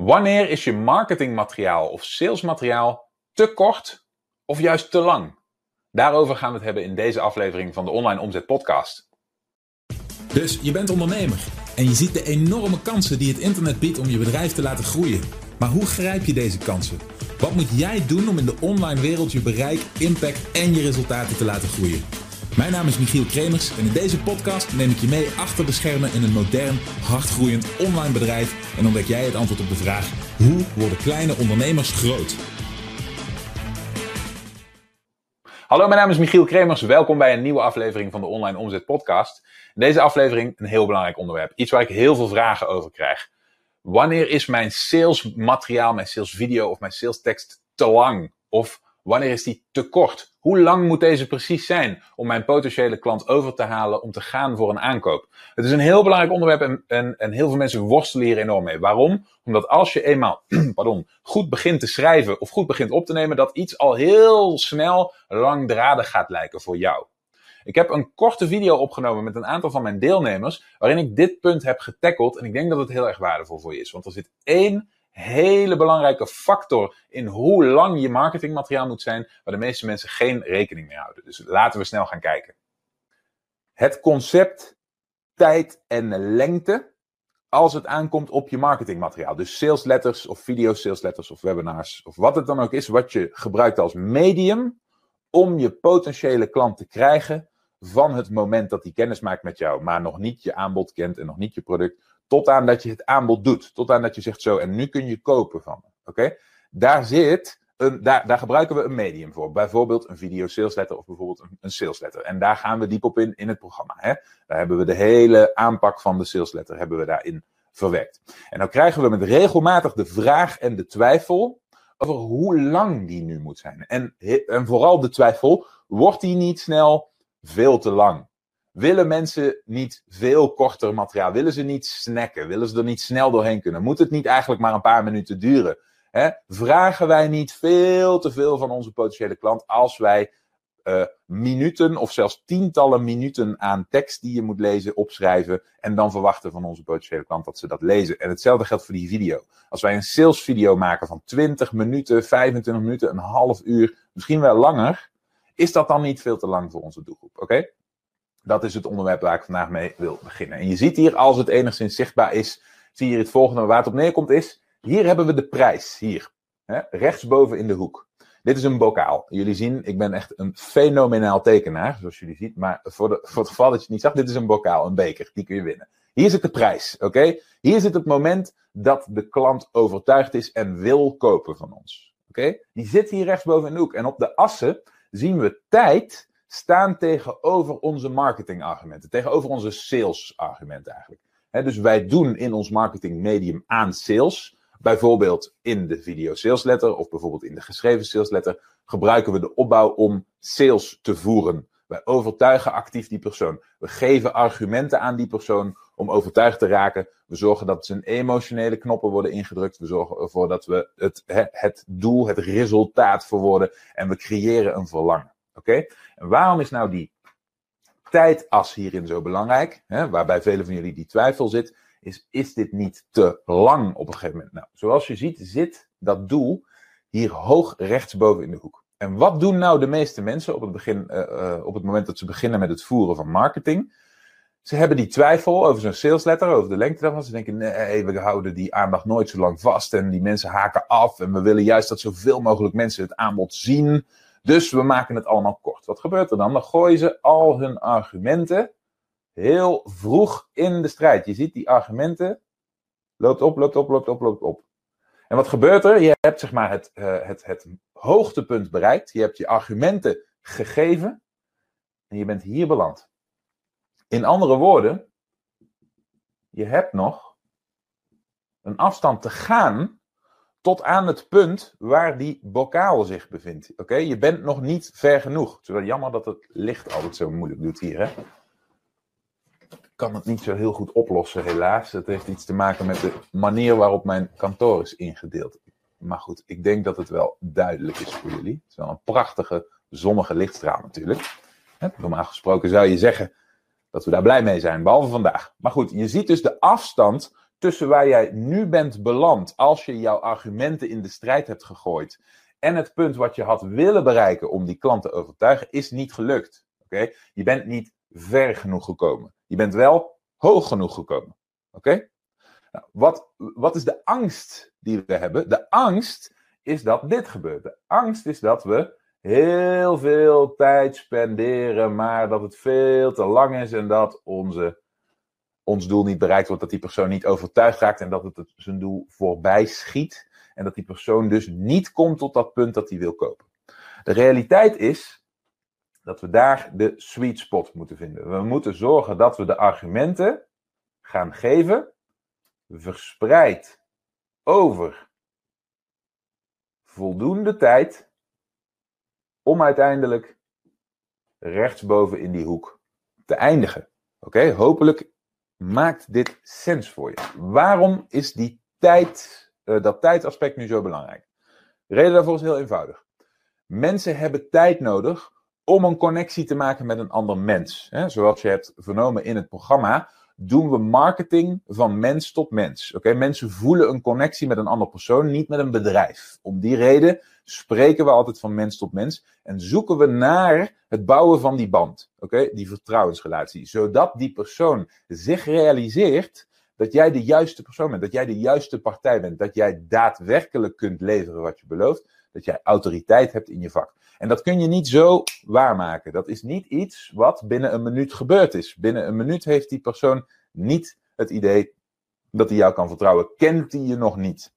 Wanneer is je marketingmateriaal of salesmateriaal te kort of juist te lang? Daarover gaan we het hebben in deze aflevering van de Online Omzet Podcast. Dus je bent ondernemer en je ziet de enorme kansen die het internet biedt om je bedrijf te laten groeien. Maar hoe grijp je deze kansen? Wat moet jij doen om in de online wereld je bereik, impact en je resultaten te laten groeien? Mijn naam is Michiel Kremers en in deze podcast neem ik je mee achter de schermen in een modern, hardgroeiend online bedrijf en ontdek jij het antwoord op de vraag: hoe worden kleine ondernemers groot? Hallo, mijn naam is Michiel Kremers. Welkom bij een nieuwe aflevering van de Online Omzet Podcast. In deze aflevering een heel belangrijk onderwerp. Iets waar ik heel veel vragen over krijg. Wanneer is mijn salesmateriaal, mijn salesvideo of mijn salestekst te lang? Of wanneer is die te kort? Hoe lang moet deze precies zijn om mijn potentiële klant over te halen om te gaan voor een aankoop? Het is een heel belangrijk onderwerp en, en, en heel veel mensen worstelen hier enorm mee. Waarom? Omdat als je eenmaal pardon, goed begint te schrijven of goed begint op te nemen, dat iets al heel snel langdradig gaat lijken voor jou. Ik heb een korte video opgenomen met een aantal van mijn deelnemers, waarin ik dit punt heb getackeld en ik denk dat het heel erg waardevol voor je is. Want er zit één hele belangrijke factor in hoe lang je marketingmateriaal moet zijn, waar de meeste mensen geen rekening mee houden. Dus laten we snel gaan kijken. Het concept tijd en lengte als het aankomt op je marketingmateriaal. Dus salesletters of video salesletters of webinars of wat het dan ook is wat je gebruikt als medium om je potentiële klant te krijgen van het moment dat hij kennis maakt met jou, maar nog niet je aanbod kent en nog niet je product, tot aan dat je het aanbod doet. Tot aan dat je zegt zo, en nu kun je kopen van me. Oké? Daar zit een, daar, daar gebruiken we een medium voor. Bijvoorbeeld een video salesletter of bijvoorbeeld een, een salesletter. En daar gaan we diep op in in het programma. Hè? Daar hebben we de hele aanpak van de salesletter hebben we daarin verwerkt. En dan krijgen we met regelmatig de vraag en de twijfel over hoe lang die nu moet zijn. En, en vooral de twijfel, wordt die niet snel veel te lang? Willen mensen niet veel korter materiaal? Willen ze niet snacken? Willen ze er niet snel doorheen kunnen? Moet het niet eigenlijk maar een paar minuten duren? Vragen wij niet veel te veel van onze potentiële klant als wij uh, minuten of zelfs tientallen minuten aan tekst die je moet lezen, opschrijven en dan verwachten van onze potentiële klant dat ze dat lezen. En hetzelfde geldt voor die video. Als wij een salesvideo maken van 20 minuten, 25 minuten, een half uur, misschien wel langer, is dat dan niet veel te lang voor onze doelgroep? Oké? Dat is het onderwerp waar ik vandaag mee wil beginnen. En je ziet hier, als het enigszins zichtbaar is, zie je het volgende waar het op neerkomt is, hier hebben we de prijs, hier, hè, rechtsboven in de hoek. Dit is een bokaal. Jullie zien, ik ben echt een fenomenaal tekenaar, zoals jullie zien. Maar voor, de, voor het geval dat je het niet zag, dit is een bokaal, een beker. Die kun je winnen. Hier zit de prijs, oké? Hier zit het moment dat de klant overtuigd is en wil kopen van ons. Oké? Die zit hier rechtsboven in de hoek. En op de assen zien we tijd staan tegenover onze marketingargumenten. Tegenover onze salesargumenten eigenlijk. dus wij doen in ons marketingmedium aan sales. Bijvoorbeeld in de video sales letter of bijvoorbeeld in de geschreven sales letter gebruiken we de opbouw om sales te voeren. Wij overtuigen actief die persoon. We geven argumenten aan die persoon om overtuigd te raken. We zorgen dat zijn emotionele knoppen worden ingedrukt. We zorgen ervoor dat we het, het doel, het resultaat verwoorden. En we creëren een verlangen. Oké? En waarom is nou die tijdas hierin zo belangrijk? Hè, waarbij velen van jullie die twijfel zit is, is dit niet te lang op een gegeven moment? Nou, zoals je ziet zit dat doel hier hoog rechtsboven in de hoek. En wat doen nou de meeste mensen op het, begin, uh, op het moment dat ze beginnen met het voeren van marketing? Ze hebben die twijfel over zo'n salesletter, over de lengte daarvan. Ze denken, nee, we houden die aandacht nooit zo lang vast en die mensen haken af. En we willen juist dat zoveel mogelijk mensen het aanbod zien. Dus we maken het allemaal kort. Wat gebeurt er dan? Dan gooien ze al hun argumenten heel vroeg in de strijd. Je ziet die argumenten. Loopt op, loopt op, loopt op, loopt op. En wat gebeurt er? Je hebt zeg maar het, uh, het, het hoogtepunt bereikt. Je hebt je argumenten gegeven. En je bent hier beland. In andere woorden, je hebt nog een afstand te gaan tot aan het punt waar die bokaal zich bevindt. Oké, je bent nog niet ver genoeg. Het jammer dat het licht altijd zo moeilijk doet hier. Hè? Kan het niet zo heel goed oplossen, helaas. Het heeft iets te maken met de manier waarop mijn kantoor is ingedeeld. Maar goed, ik denk dat het wel duidelijk is voor jullie. Het is wel een prachtige, zonnige lichtstraal natuurlijk. Normaal gesproken zou je zeggen dat we daar blij mee zijn, behalve vandaag. Maar goed, je ziet dus de afstand tussen waar jij nu bent beland als je jouw argumenten in de strijd hebt gegooid en het punt wat je had willen bereiken om die klant te overtuigen, is niet gelukt. Oké? Je bent niet ver genoeg gekomen. Je bent wel hoog genoeg gekomen. Oké? Nou, wat, wat is de angst die we hebben? De angst is dat dit gebeurt. De angst is dat we heel veel tijd spenderen, maar dat het veel te lang is en dat onze, ons doel niet bereikt wordt, dat die persoon niet overtuigd raakt en dat het zijn doel voorbij schiet. En dat die persoon dus niet komt tot dat punt dat hij wil kopen. De realiteit is dat we daar de sweet spot moeten vinden. We moeten zorgen dat we de argumenten gaan geven, verspreid over voldoende tijd, om uiteindelijk rechtsboven in die hoek te eindigen. Oké, hopelijk maakt dit sens voor je. Waarom is die tijd uh, dat tijdsaspect nu zo belangrijk? De reden daarvoor is heel eenvoudig. Mensen hebben tijd nodig om een connectie te maken met een ander mens. Hè? Zoals je hebt vernomen in het programma, doen we marketing van mens tot mens. Oké, Mensen voelen een connectie met een ander persoon, niet met een bedrijf. Om die reden spreken we altijd van mens tot mens en zoeken we naar het bouwen van die band. Oké, Die vertrouwensrelatie. Zodat die persoon zich realiseert dat jij de juiste persoon bent, dat jij de juiste partij bent, dat jij daadwerkelijk kunt leveren wat je belooft, dat jij autoriteit hebt in je vak. En dat kun je niet zo waarmaken. Dat is niet iets wat binnen een minuut gebeurd is. Binnen een minuut heeft die persoon niet het idee dat hij jou kan vertrouwen. Kent hij je nog niet?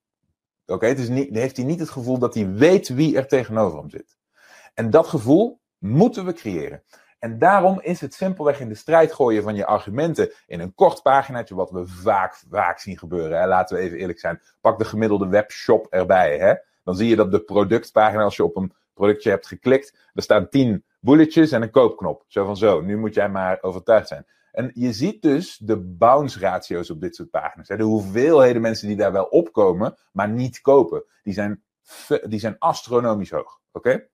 Oké, het is niet, heeft hij niet het gevoel dat hij weet wie er tegenover hem zit. En dat gevoel moeten we creëren. En daarom is het simpelweg in de strijd gooien van je argumenten in een kort paginaatje, wat we vaak, vaak zien gebeuren. Hè? Laten we even eerlijk zijn. Pak de gemiddelde webshop erbij. Hè? Dan zie je dat de productpagina, als je op een productje hebt geklikt, er staan tien bulletjes en een koopknop. Zo van zo, nu moet jij maar overtuigd zijn. En je ziet dus de bounce ratio's op dit soort pagina's. Hè? De hoeveelheden mensen die daar wel opkomen, maar niet kopen. Die zijn, die zijn astronomisch hoog. Oké?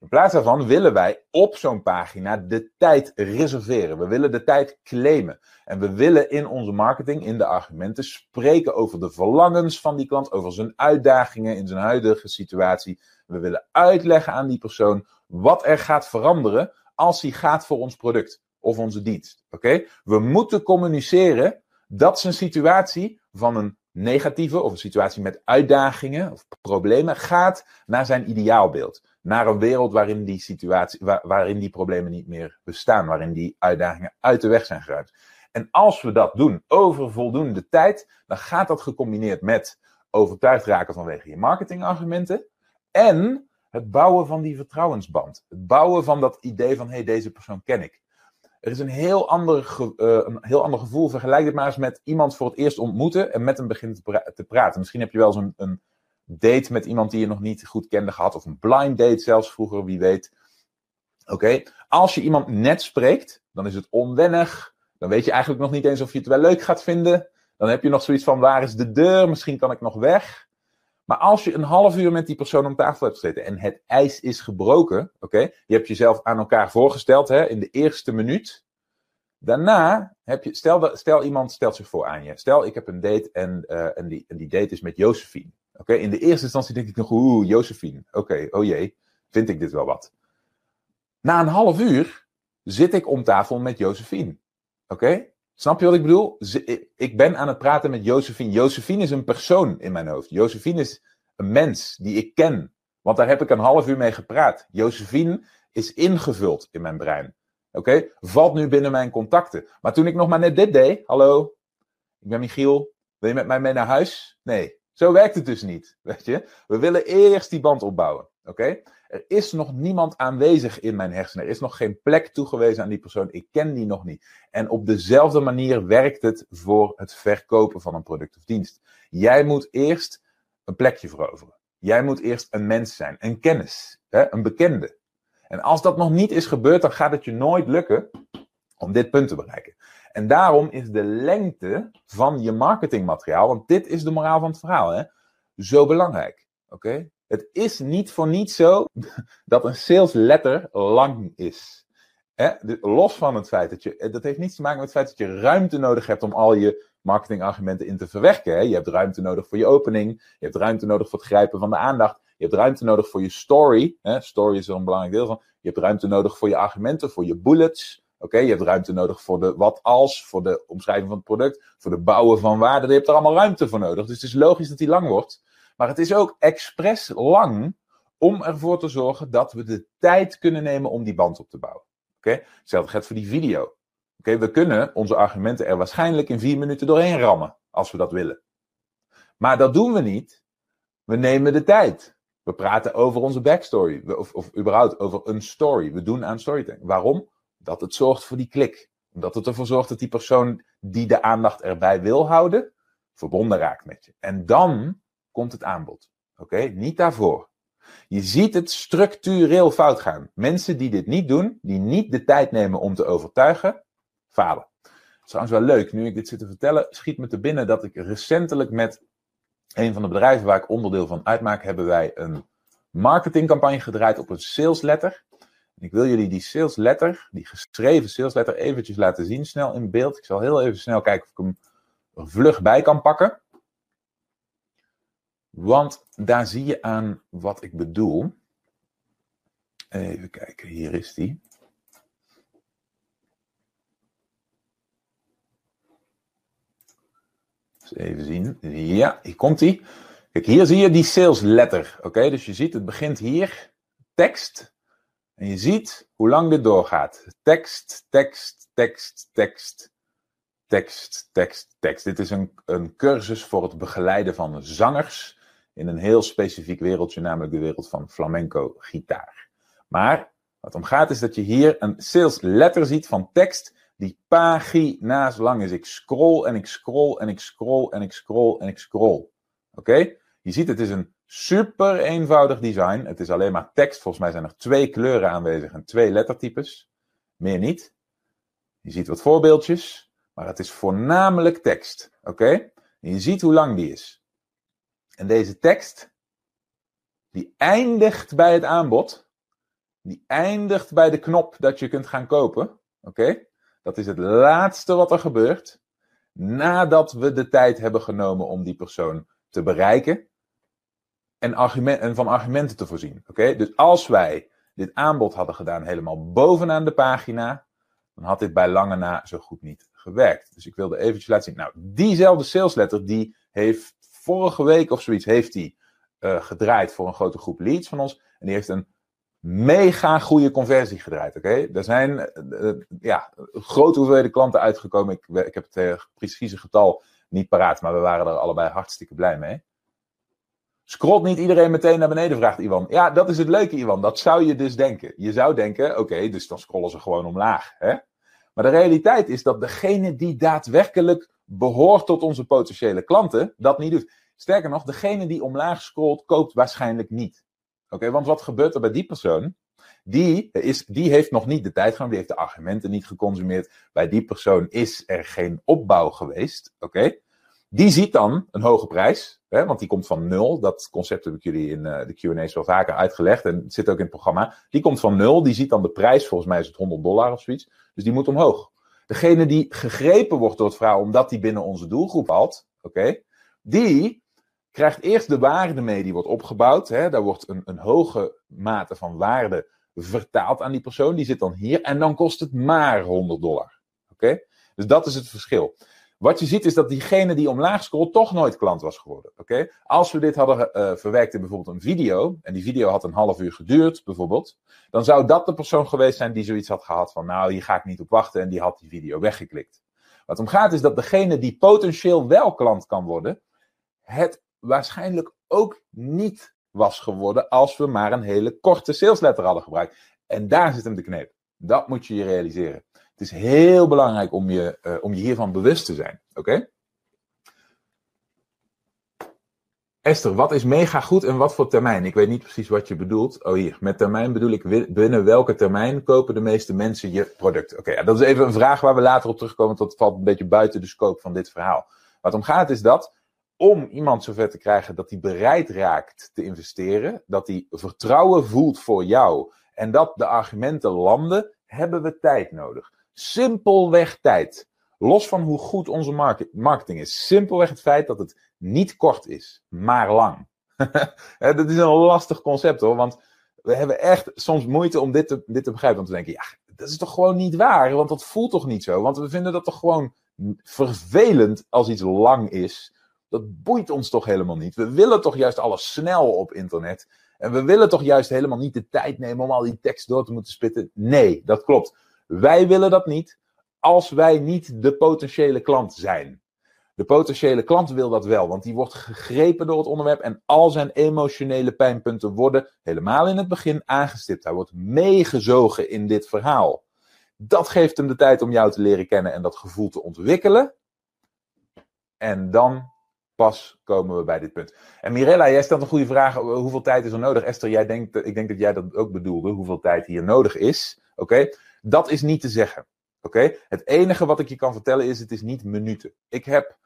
In plaats daarvan willen wij op zo'n pagina de tijd reserveren. We willen de tijd claimen. En we willen in onze marketing, in de argumenten, spreken over de verlangens van die klant, over zijn uitdagingen in zijn huidige situatie. We willen uitleggen aan die persoon wat er gaat veranderen als hij gaat voor ons product of onze dienst. Oké? We moeten communiceren dat zijn situatie van een negatieve of een situatie met uitdagingen of problemen gaat naar zijn ideaalbeeld naar een wereld waarin die situatie, waarin die problemen niet meer bestaan, waarin die uitdagingen uit de weg zijn geruimd. En als we dat doen over voldoende tijd, dan gaat dat gecombineerd met overtuigd raken vanwege je marketingargumenten en het bouwen van die vertrouwensband. Het bouwen van dat idee van, hé, hey, deze persoon ken ik. Er is een heel, ander uh, een heel ander gevoel. Vergelijk dit maar eens met iemand voor het eerst ontmoeten en met hem beginnen te, te praten. Misschien heb je wel zo'n een, date met iemand die je nog niet goed kende gehad. Of een blind date zelfs vroeger, wie weet. Oké, als je iemand net spreekt, dan is het onwennig. Dan weet je eigenlijk nog niet eens of je het wel leuk gaat vinden. Dan heb je nog zoiets van, waar is de deur? Misschien kan ik nog weg. Maar als je een half uur met die persoon om tafel hebt gezeten en het ijs is gebroken, oké, je hebt jezelf aan elkaar voorgesteld hè, in de eerste minuut. Daarna heb je, stel, stel iemand stelt zich voor aan je. Stel, ik heb een date en, uh, en, die, en die date is met Josephine. Oké, in de eerste instantie denk ik nog, oeh, Josephine. Oké, oh jee, vind ik dit wel wat. Na een half uur zit ik om tafel met Josephine. Oké? Snap je wat ik bedoel? Ik ben aan het praten met Josephine. Josephine is een persoon in mijn hoofd. Josephine is een mens die ik ken. Want daar heb ik een half uur mee gepraat. Josephine is ingevuld in mijn brein. Oké? Valt nu binnen mijn contacten. Maar toen ik nog maar net dit deed. Hallo, ik ben Michiel. Wil je met mij mee naar huis? Nee. Zo werkt het dus niet, weet je. We willen eerst die band opbouwen, oké? Er is nog niemand aanwezig in mijn hersenen. Er is nog geen plek toegewezen aan die persoon. Ik ken die nog niet. En op dezelfde manier werkt het voor het verkopen van een product of dienst. Jij moet eerst een plekje veroveren. Jij moet eerst een mens zijn, een kennis, hè? een bekende. En als dat nog niet is gebeurd, dan gaat het je nooit lukken om dit punt te bereiken. En daarom is de lengte van je marketingmateriaal, want dit is de moraal van het verhaal, hè, zo belangrijk. Oké? Het is niet voor niets zo dat een sales letter lang is. Los van het feit dat je, dat heeft niets te maken met het feit dat je ruimte nodig hebt om al je marketingargumenten in te verwerken. Je hebt ruimte nodig voor je opening. Je hebt ruimte nodig voor het grijpen van de aandacht. Je hebt ruimte nodig voor je story. Story is er een belangrijk deel van. Je hebt ruimte nodig voor je argumenten, voor je bullets. Oké, je hebt ruimte nodig voor de wat als, voor de omschrijving van het product, voor de bouwen van waarde. Je hebt er allemaal ruimte voor nodig. Dus het is logisch dat die lang wordt. Maar het is ook expres lang om ervoor te zorgen dat we de tijd kunnen nemen om die band op te bouwen. Hetzelfde geldt voor die video. Oké, we kunnen onze argumenten er waarschijnlijk in vier minuten doorheen rammen, als we dat willen. Maar dat doen we niet. We nemen de tijd. We praten over onze backstory, of, of überhaupt over een story. We doen aan storytelling. Waarom? Dat het zorgt voor die klik. Omdat het ervoor zorgt dat die persoon die de aandacht erbij wil houden, verbonden raakt met je. En dan komt het aanbod. Oké, niet daarvoor. Je ziet het structureel fout gaan. Mensen die dit niet doen, die niet de tijd nemen om te overtuigen, falen. Het is trouwens wel leuk, nu ik dit zit te vertellen, schiet me te binnen dat ik recentelijk met een van de bedrijven waar ik onderdeel van uitmaak, hebben wij een marketingcampagne gedraaid op een sales letter. Ik wil jullie die sales letter, die geschreven sales letter, eventjes laten zien, snel in beeld. Ik zal heel even snel kijken of ik hem vlug bij kan pakken. Want daar zie je aan wat ik bedoel. Even kijken, hier is die. even zien. Ja, hier komt die. Kijk, hier zie je die sales letter. Oké, dus je ziet, het begint hier, tekst. En je ziet hoe lang dit doorgaat. Tekst, tekst, tekst, tekst, tekst, tekst, tekst. Dit is een, een cursus voor het begeleiden van zangers in een heel specifiek wereldje, namelijk de wereld van flamenco gitaar. Maar wat om gaat is dat je hier een sales letter ziet van tekst die pagina's lang is. Ik scroll en ik scroll en ik scroll en ik scroll en ik scroll. Oké? Je ziet, het is een super eenvoudig design. Het is alleen maar tekst. Volgens mij zijn er twee kleuren aanwezig en twee lettertypes. Meer niet. Je ziet wat voorbeeldjes, maar het is voornamelijk tekst. Oké? Je ziet hoe lang die is. En deze tekst, die eindigt bij het aanbod. Die eindigt bij de knop dat je kunt gaan kopen. Oké? Dat is het laatste wat er gebeurt nadat we de tijd hebben genomen om die persoon te bereiken en, argument, en van argumenten te voorzien. Oké? Dus als wij dit aanbod hadden gedaan helemaal bovenaan de pagina, dan had dit bij lange na zo goed niet gewerkt. Dus ik wilde eventjes laten zien. Nou, diezelfde salesletter die heeft vorige week of zoiets heeft die, uh, gedraaid voor een grote groep leads van ons. En die heeft een mega goede conversie gedraaid. Oké, Er zijn uh, ja, grote hoeveelheden klanten uitgekomen. Ik, ik heb het precieze getal niet paraat, maar we waren er allebei hartstikke blij mee. Scrolt niet iedereen meteen naar beneden, vraagt Iwan. Ja, dat is het leuke, Iwan. Dat zou je dus denken. Je zou denken, oké, dus dan scrollen ze gewoon omlaag. Hè? Maar de realiteit is dat degene die daadwerkelijk behoort tot onze potentiële klanten, dat niet doet. Sterker nog, degene die omlaag scrolt, koopt waarschijnlijk niet. Oké, want wat gebeurt er bij die persoon? Die, is, die heeft nog niet de tijd genomen, die heeft de argumenten niet geconsumeerd. Bij die persoon is er geen opbouw geweest. Oké? Die ziet dan een hoge prijs, hè, want die komt van nul. Dat concept heb ik jullie in uh, de QA's wel vaker uitgelegd en het zit ook in het programma. Die komt van nul, die ziet dan de prijs, volgens mij is het 100 dollar of zoiets. Dus die moet omhoog. Degene die gegrepen wordt door het verhaal omdat die binnen onze doelgroep valt, oké, die krijgt eerst de waarde mee die wordt opgebouwd. Hè, daar wordt een, een hoge mate van waarde vertaald aan die persoon. Die zit dan hier en dan kost het maar 100 dollar. Oké? Dus dat is het verschil. Wat je ziet is dat diegene die omlaag scrolt toch nooit klant was geworden. Oké? Als we dit hadden uh, verwerkt in bijvoorbeeld een video, en die video had een half uur geduurd bijvoorbeeld, dan zou dat de persoon geweest zijn die zoiets had gehad van, nou, hier ga ik niet op wachten, en die had die video weggeklikt. Wat om gaat is dat degene die potentieel wel klant kan worden, het waarschijnlijk ook niet was geworden als we maar een hele korte salesletter hadden gebruikt. En daar zit hem de kneep. Dat moet je je realiseren. Het is heel belangrijk om je, uh, om je hiervan bewust te zijn. Oké? Esther, wat is mega goed en wat voor termijn? Ik weet niet precies wat je bedoelt. Oh hier, met termijn bedoel ik binnen welke termijn kopen de meeste mensen je product? Oké, dat is even een vraag waar we later op terugkomen. Dat valt een beetje buiten de scope van dit verhaal. Wat om gaat is dat om iemand zover te krijgen dat hij bereid raakt te investeren, dat hij vertrouwen voelt voor jou en dat de argumenten landen, hebben we tijd nodig. Simpelweg tijd. Los van hoe goed onze marketing is. Simpelweg het feit dat het niet kort is, maar lang. dat is een lastig concept hoor, want we hebben echt soms moeite om dit te, dit te begrijpen. Want we denken, ja, dat is toch gewoon niet waar, want dat voelt toch niet zo. Want we vinden dat toch gewoon vervelend als iets lang is. Dat boeit ons toch helemaal niet. We willen toch juist alles snel op internet. En we willen toch juist helemaal niet de tijd nemen om al die tekst door te moeten spitten. Nee, dat klopt. Wij willen dat niet als wij niet de potentiële klant zijn. De potentiële klant wil dat wel, want die wordt gegrepen door het onderwerp en al zijn emotionele pijnpunten worden helemaal in het begin aangestipt. Hij wordt meegezogen in dit verhaal. Dat geeft hem de tijd om jou te leren kennen en dat gevoel te ontwikkelen. En dan pas komen we bij dit punt. En Mirella, jij stelt een goede vraag. Hoeveel tijd is er nodig? Esther, jij denkt, ik denk dat jij dat ook bedoelde. Hoeveel tijd hier nodig is. Oké, dat is niet te zeggen. Oké, het enige wat ik je kan vertellen is: het is niet minuten. Ik heb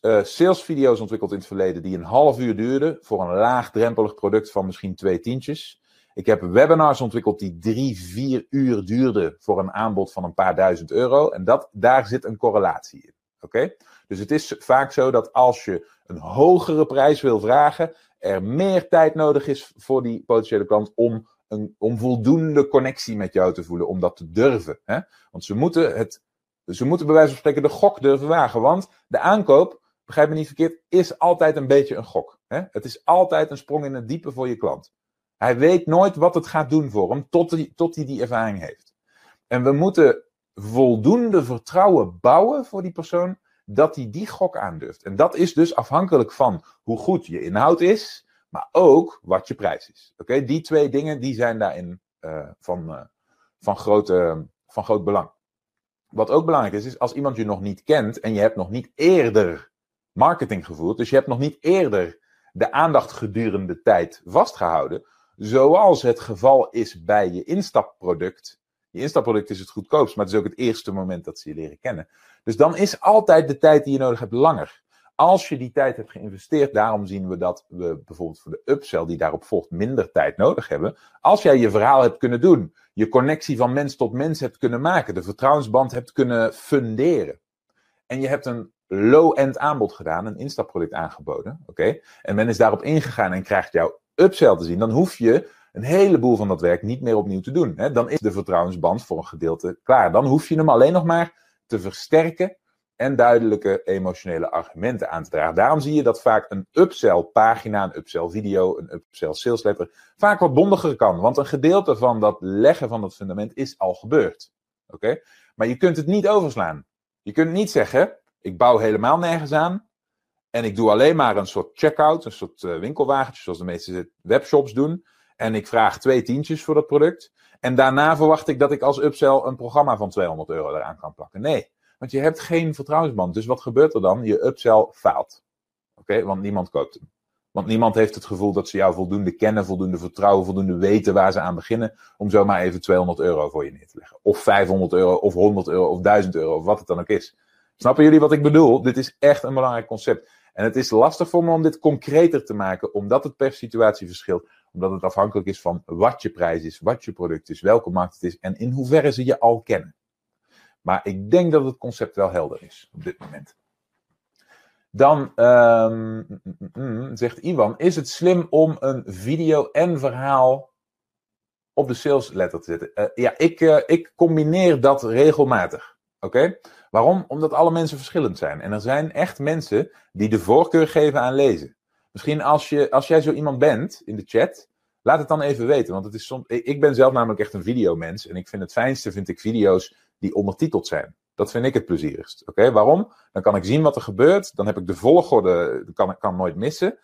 uh, salesvideo's ontwikkeld in het verleden die een half uur duurden voor een laagdrempelig product van misschien twee tientjes. Ik heb webinars ontwikkeld die drie, vier uur duurden voor een aanbod van een paar duizend euro. En dat, daar zit een correlatie in. Oké? Dus het is vaak zo dat als je een hogere prijs wil vragen, er meer tijd nodig is voor die potentiële klant om, een, om voldoende connectie met jou te voelen, om dat te durven. Hè? Want ze moeten, het, ze moeten bij wijze van spreken de gok durven wagen. Want de aankoop, begrijp me niet verkeerd, is altijd een beetje een gok. Hè? Het is altijd een sprong in het diepe voor je klant. Hij weet nooit wat het gaat doen voor hem, tot hij, tot hij die ervaring heeft. En we moeten voldoende vertrouwen bouwen voor die persoon, dat hij die gok aandurft. En dat is dus afhankelijk van hoe goed je inhoud is, maar ook wat je prijs is. Oké, Die twee dingen die zijn daarin uh, van, uh, van, grote, van groot belang. Wat ook belangrijk is, is als iemand je nog niet kent en je hebt nog niet eerder marketing gevoerd, dus je hebt nog niet eerder de aandacht gedurende tijd vastgehouden, zoals het geval is bij je instapproduct. Je instapproduct is het goedkoopst, maar het is ook het eerste moment dat ze je leren kennen. Dus dan is altijd de tijd die je nodig hebt langer. Als je die tijd hebt geïnvesteerd, daarom zien we dat we bijvoorbeeld voor de upsell die daarop volgt minder tijd nodig hebben. Als jij je verhaal hebt kunnen doen, je connectie van mens tot mens hebt kunnen maken, de vertrouwensband hebt kunnen funderen. En je hebt een low-end aanbod gedaan, een instapproduct aangeboden, oké? En men is daarop ingegaan en krijgt jouw upsell te zien, dan hoef je een heleboel van dat werk niet meer opnieuw te doen. Hè? Dan is de vertrouwensband voor een gedeelte klaar. Dan hoef je hem alleen nog maar te versterken en duidelijke emotionele argumenten aan te dragen. Daarom zie je dat vaak een upsell pagina, een upsell video, een upsell salesletter vaak wat bondiger kan. Want een gedeelte van dat leggen van het fundament is al gebeurd. Oké? Maar je kunt het niet overslaan. Je kunt niet zeggen, ik bouw helemaal nergens aan. En ik doe alleen maar een soort checkout, een soort uh, winkelwagentje, zoals de meeste webshops doen. En ik vraag twee tientjes voor dat product. En daarna verwacht ik dat ik als upsell een programma van 200 euro eraan kan plakken. Nee, want je hebt geen vertrouwensband. Dus wat gebeurt er dan? Je upsell faalt. Oké, want niemand koopt hem. Want niemand heeft het gevoel dat ze jou voldoende kennen, voldoende vertrouwen, voldoende weten waar ze aan beginnen. Om zomaar even 200 euro voor je neer te leggen. Of 500 euro, of 100 euro, of 1000 euro, of wat het dan ook is. Snappen jullie wat ik bedoel? Dit is echt een belangrijk concept. En het is lastig voor me om dit concreter te maken, omdat het per situatie verschilt. Omdat het afhankelijk is van wat je prijs is, wat je product is, welke markt het is en in hoeverre ze je al kennen. Maar ik denk dat het concept wel helder is op dit moment. Dan um, mm, mm, zegt Iwan: Is het slim om een video en verhaal op de sales letter te zetten? Uh, ja, ik, uh, ik combineer dat regelmatig. Oké? Waarom? Omdat alle mensen verschillend zijn. En er zijn echt mensen die de voorkeur geven aan lezen. Misschien als, je, als jij zo iemand bent in de chat, laat het dan even weten. Want het is soms, ik ben zelf namelijk echt een videomens. En ik vind het fijnste, vind ik video's die ondertiteld zijn. Dat vind ik het plezierigst. Oké, waarom? Dan kan ik zien wat er gebeurt. Dan heb ik de volgorde, kan kan nooit missen.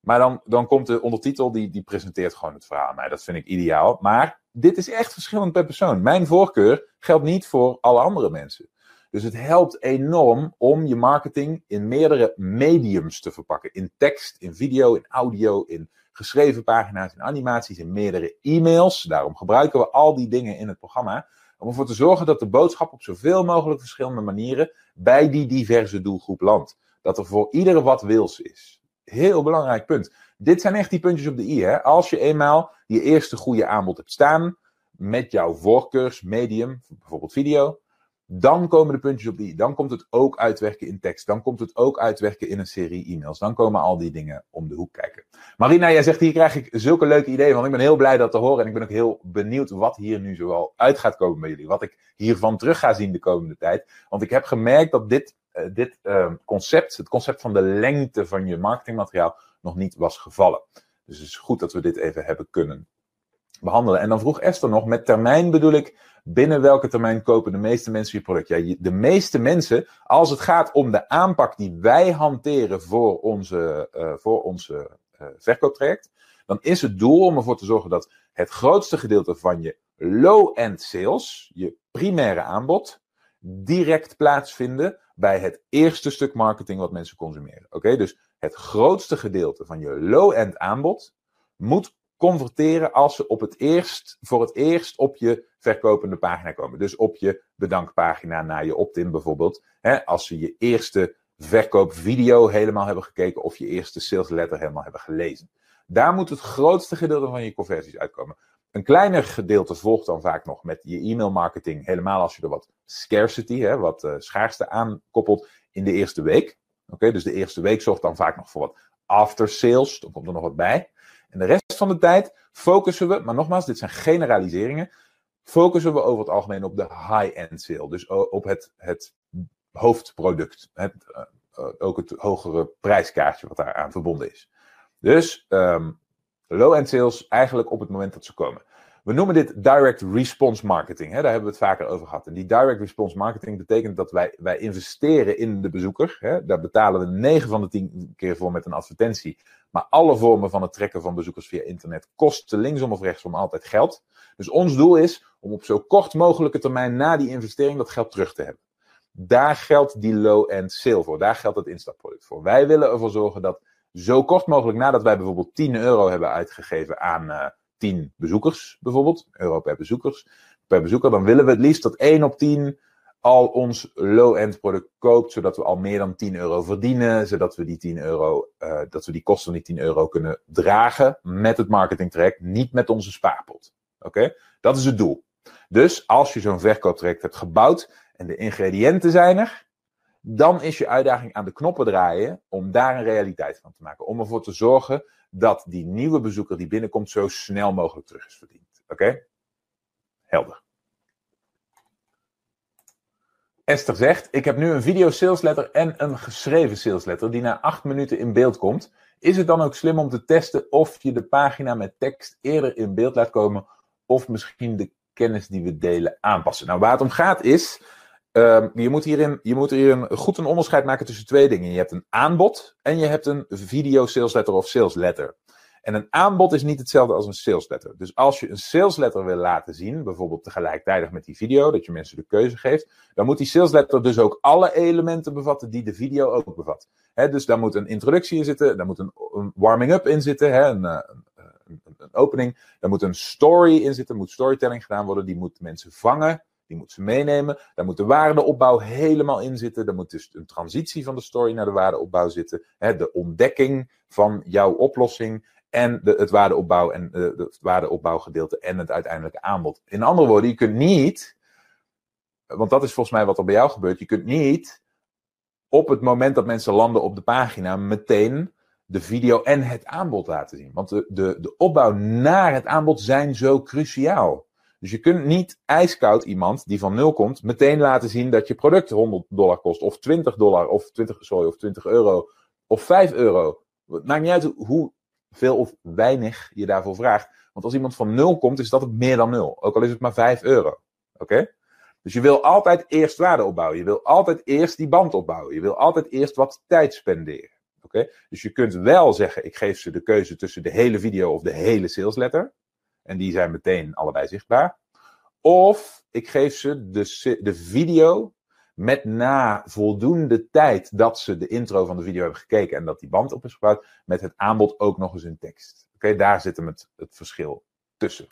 Maar dan, dan komt de ondertitel, die, die presenteert gewoon het verhaal. Maar dat vind ik ideaal. Maar dit is echt verschillend per persoon. Mijn voorkeur geldt niet voor alle andere mensen. Dus het helpt enorm om je marketing in meerdere mediums te verpakken. In tekst, in video, in audio, in geschreven pagina's, in animaties, in meerdere e-mails. Daarom gebruiken we al die dingen in het programma. Om ervoor te zorgen dat de boodschap op zoveel mogelijk verschillende manieren bij die diverse doelgroep landt. Dat er voor iedere wat wils is. Heel belangrijk punt. Dit zijn echt die puntjes op de i. Hè? Als je eenmaal je eerste goede aanbod hebt staan met jouw voorkeursmedium, bijvoorbeeld video, Dan komen de puntjes op die. Dan komt het ook uitwerken in tekst. Dan komt het ook uitwerken in een serie e-mails. Dan komen al die dingen om de hoek kijken. Marina, jij zegt hier krijg ik zulke leuke ideeën van. Ik ben heel blij dat te horen. En ik ben ook heel benieuwd wat hier nu zoal uit gaat komen bij jullie. Wat ik hiervan terug ga zien de komende tijd. Want ik heb gemerkt dat dit, uh, dit uh, concept, het concept van de lengte van je marketingmateriaal, nog niet was gevallen. Dus het is goed dat we dit even hebben kunnen behandelen. En dan vroeg Esther nog, met termijn bedoel ik, binnen welke termijn kopen de meeste mensen je product? Ja, de meeste mensen, als het gaat om de aanpak die wij hanteren voor onze, uh, voor onze uh, verkooptraject, dan is het doel om ervoor te zorgen dat het grootste gedeelte van je low-end sales, je primaire aanbod, direct plaatsvinden bij het eerste stuk marketing wat mensen consumeren. Oké, dus het grootste gedeelte van je low-end aanbod moet converteren als ze op het eerst, voor het eerst op je verkopende pagina komen. Dus op je bedankpagina na je opt-in bijvoorbeeld. Hè, als ze je eerste verkoopvideo helemaal hebben gekeken of je eerste sales letter helemaal hebben gelezen. Daar moet het grootste gedeelte van je conversies uitkomen. Een kleiner gedeelte volgt dan vaak nog met je e-mail marketing, helemaal als je er wat scarcity, hè, wat uh, schaarste aan koppelt in de eerste week. Oké, dus de eerste week zorgt dan vaak nog voor wat after sales, dan komt er nog wat bij. En de rest van de tijd focussen we, maar nogmaals, dit zijn generaliseringen, focussen we over het algemeen op de high-end sale. Dus op het, het hoofdproduct. Het, uh, ook het hogere prijskaartje wat daaraan verbonden is. Dus um, low-end sales eigenlijk op het moment dat ze komen. We noemen dit direct response marketing. Hè? Daar hebben we het vaker over gehad. En die direct response marketing betekent dat wij, wij investeren in de bezoeker. Hè? Daar betalen we 9 van de 10 keer voor met een advertentie. Maar alle vormen van het trekken van bezoekers via internet kosten linksom of rechtsom altijd geld. Dus ons doel is om op zo kort mogelijke termijn na die investering dat geld terug te hebben. Daar geldt die low-end sale voor. Daar geldt het instapproduct voor. Wij willen ervoor zorgen dat zo kort mogelijk nadat wij bijvoorbeeld 10 euro hebben uitgegeven aan uh, 10 bezoekers, bijvoorbeeld, euro per bezoekers, per bezoeker, dan willen we het liefst dat 1 op 10 al ons low-end product koopt, zodat we al meer dan 10 euro verdienen, zodat we die 10 euro, uh, dat we die kosten van die 10 euro kunnen dragen met het marketingtraject, niet met onze spaarpot. Oké? Dat is het doel. Dus als je zo'n verkooptraject hebt gebouwd en de ingrediënten zijn er, dan is je uitdaging aan de knoppen draaien om daar een realiteit van te maken. Om ervoor te zorgen dat die nieuwe bezoeker die binnenkomt zo snel mogelijk terug is verdiend. Oké? Helder. Esther zegt: Ik heb nu een video salesletter en een geschreven salesletter die na acht minuten in beeld komt. Is het dan ook slim om te testen of je de pagina met tekst eerder in beeld laat komen of misschien de kennis die we delen aanpassen? Nou, waar het om gaat is Uh, je, moet hierin, je moet hierin goed een onderscheid maken tussen twee dingen. Je hebt een aanbod en je hebt een video sales letter of sales letter. En een aanbod is niet hetzelfde als een sales letter. Dus als je een sales letter wil laten zien, bijvoorbeeld tegelijkertijd met die video, dat je mensen de keuze geeft, dan moet die sales letter dus ook alle elementen bevatten die de video ook bevat. Dus daar moet een introductie in zitten, daar moet een, warming-up in zitten, een, een, een, opening, daar moet een story in zitten, moet storytelling gedaan worden, die moet mensen vangen. Die moet ze meenemen. Daar moet de waardeopbouw helemaal in zitten. Daar moet dus een transitie van de story naar de waardeopbouw zitten. De ontdekking van jouw oplossing. En de, het waardeopbouw en uh, het waardeopbouwgedeelte en het uiteindelijke aanbod. In andere woorden, je kunt niet, want dat is volgens mij wat er bij jou gebeurt. Je kunt niet op het moment dat mensen landen op de pagina meteen de video en het aanbod laten zien. Want de, de, de opbouw naar het aanbod zijn zo cruciaal. Dus je kunt niet ijskoud iemand die van nul komt meteen laten zien dat je product 100 dollar kost, of 20 dollar, of 20, sorry, of 20 euro, of 5 euro. Het maakt niet uit hoe veel of weinig je daarvoor vraagt. Want als iemand van nul komt, is dat het meer dan nul. Ook al is het maar 5 euro. Oké? Dus je wil altijd eerst waarde opbouwen. Je wil altijd eerst die band opbouwen. Je wil altijd eerst wat tijd spenderen. Oké? Dus je kunt wel zeggen, ik geef ze de keuze tussen de hele video of de hele salesletter. En die zijn meteen allebei zichtbaar. Of ik geef ze de, de video met na voldoende tijd dat ze de intro van de video hebben gekeken en dat die band op is gebouwd, met het aanbod ook nog eens in tekst. Oké, daar zit hem het, het verschil tussen.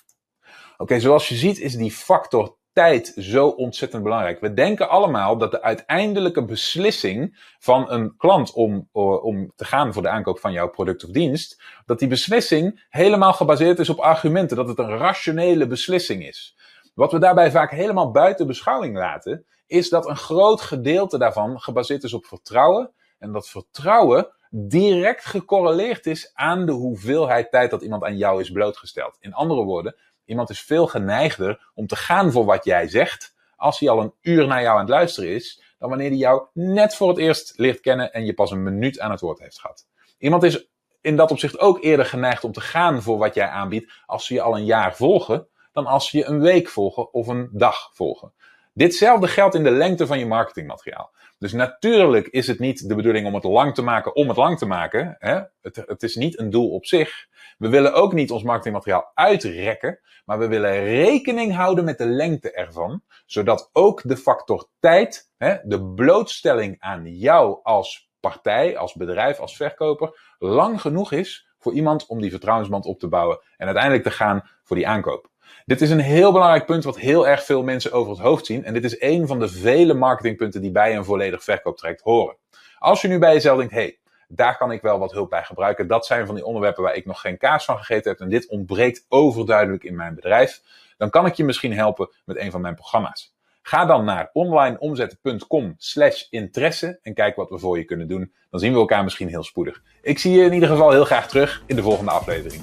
Oké, zoals je ziet is die factor tijd zo ontzettend belangrijk. We denken allemaal dat de uiteindelijke beslissing van een klant om, om te gaan voor de aankoop van jouw product of dienst, dat die beslissing helemaal gebaseerd is op argumenten, dat het een rationele beslissing is. Wat we daarbij vaak helemaal buiten beschouwing laten, is dat een groot gedeelte daarvan gebaseerd is op vertrouwen. En dat vertrouwen direct gecorreleerd is aan de hoeveelheid tijd dat iemand aan jou is blootgesteld. In andere woorden, iemand is veel geneigder om te gaan voor wat jij zegt als hij al een uur naar jou aan het luisteren is, dan wanneer hij jou net voor het eerst leert kennen en je pas een minuut aan het woord heeft gehad. Iemand is in dat opzicht ook eerder geneigd om te gaan voor wat jij aanbiedt als ze je al een jaar volgen, dan als ze je een week volgen of een dag volgen. Ditzelfde geldt in de lengte van je marketingmateriaal. Dus natuurlijk is het niet de bedoeling om het lang te maken om het lang te maken. Hè? Het, het is niet een doel op zich. We willen ook niet ons marketingmateriaal uitrekken, maar we willen rekening houden met de lengte ervan, zodat ook de factor tijd, hè, de blootstelling aan jou als partij, als bedrijf, als verkoper, lang genoeg is voor iemand om die vertrouwensband op te bouwen en uiteindelijk te gaan voor die aankoop. Dit is een heel belangrijk punt wat heel erg veel mensen over het hoofd zien. En dit is een van de vele marketingpunten die bij een volledig verkooptraject horen. Als je nu bij jezelf denkt, hey, daar kan ik wel wat hulp bij gebruiken. Dat zijn van die onderwerpen waar ik nog geen kaas van gegeten heb. En dit ontbreekt overduidelijk in mijn bedrijf. Dan kan ik je misschien helpen met een van mijn programma's. Ga dan naar onlineomzetten.com slash interesse en kijk wat we voor je kunnen doen. Dan zien we elkaar misschien heel spoedig. Ik zie je in ieder geval heel graag terug in de volgende aflevering.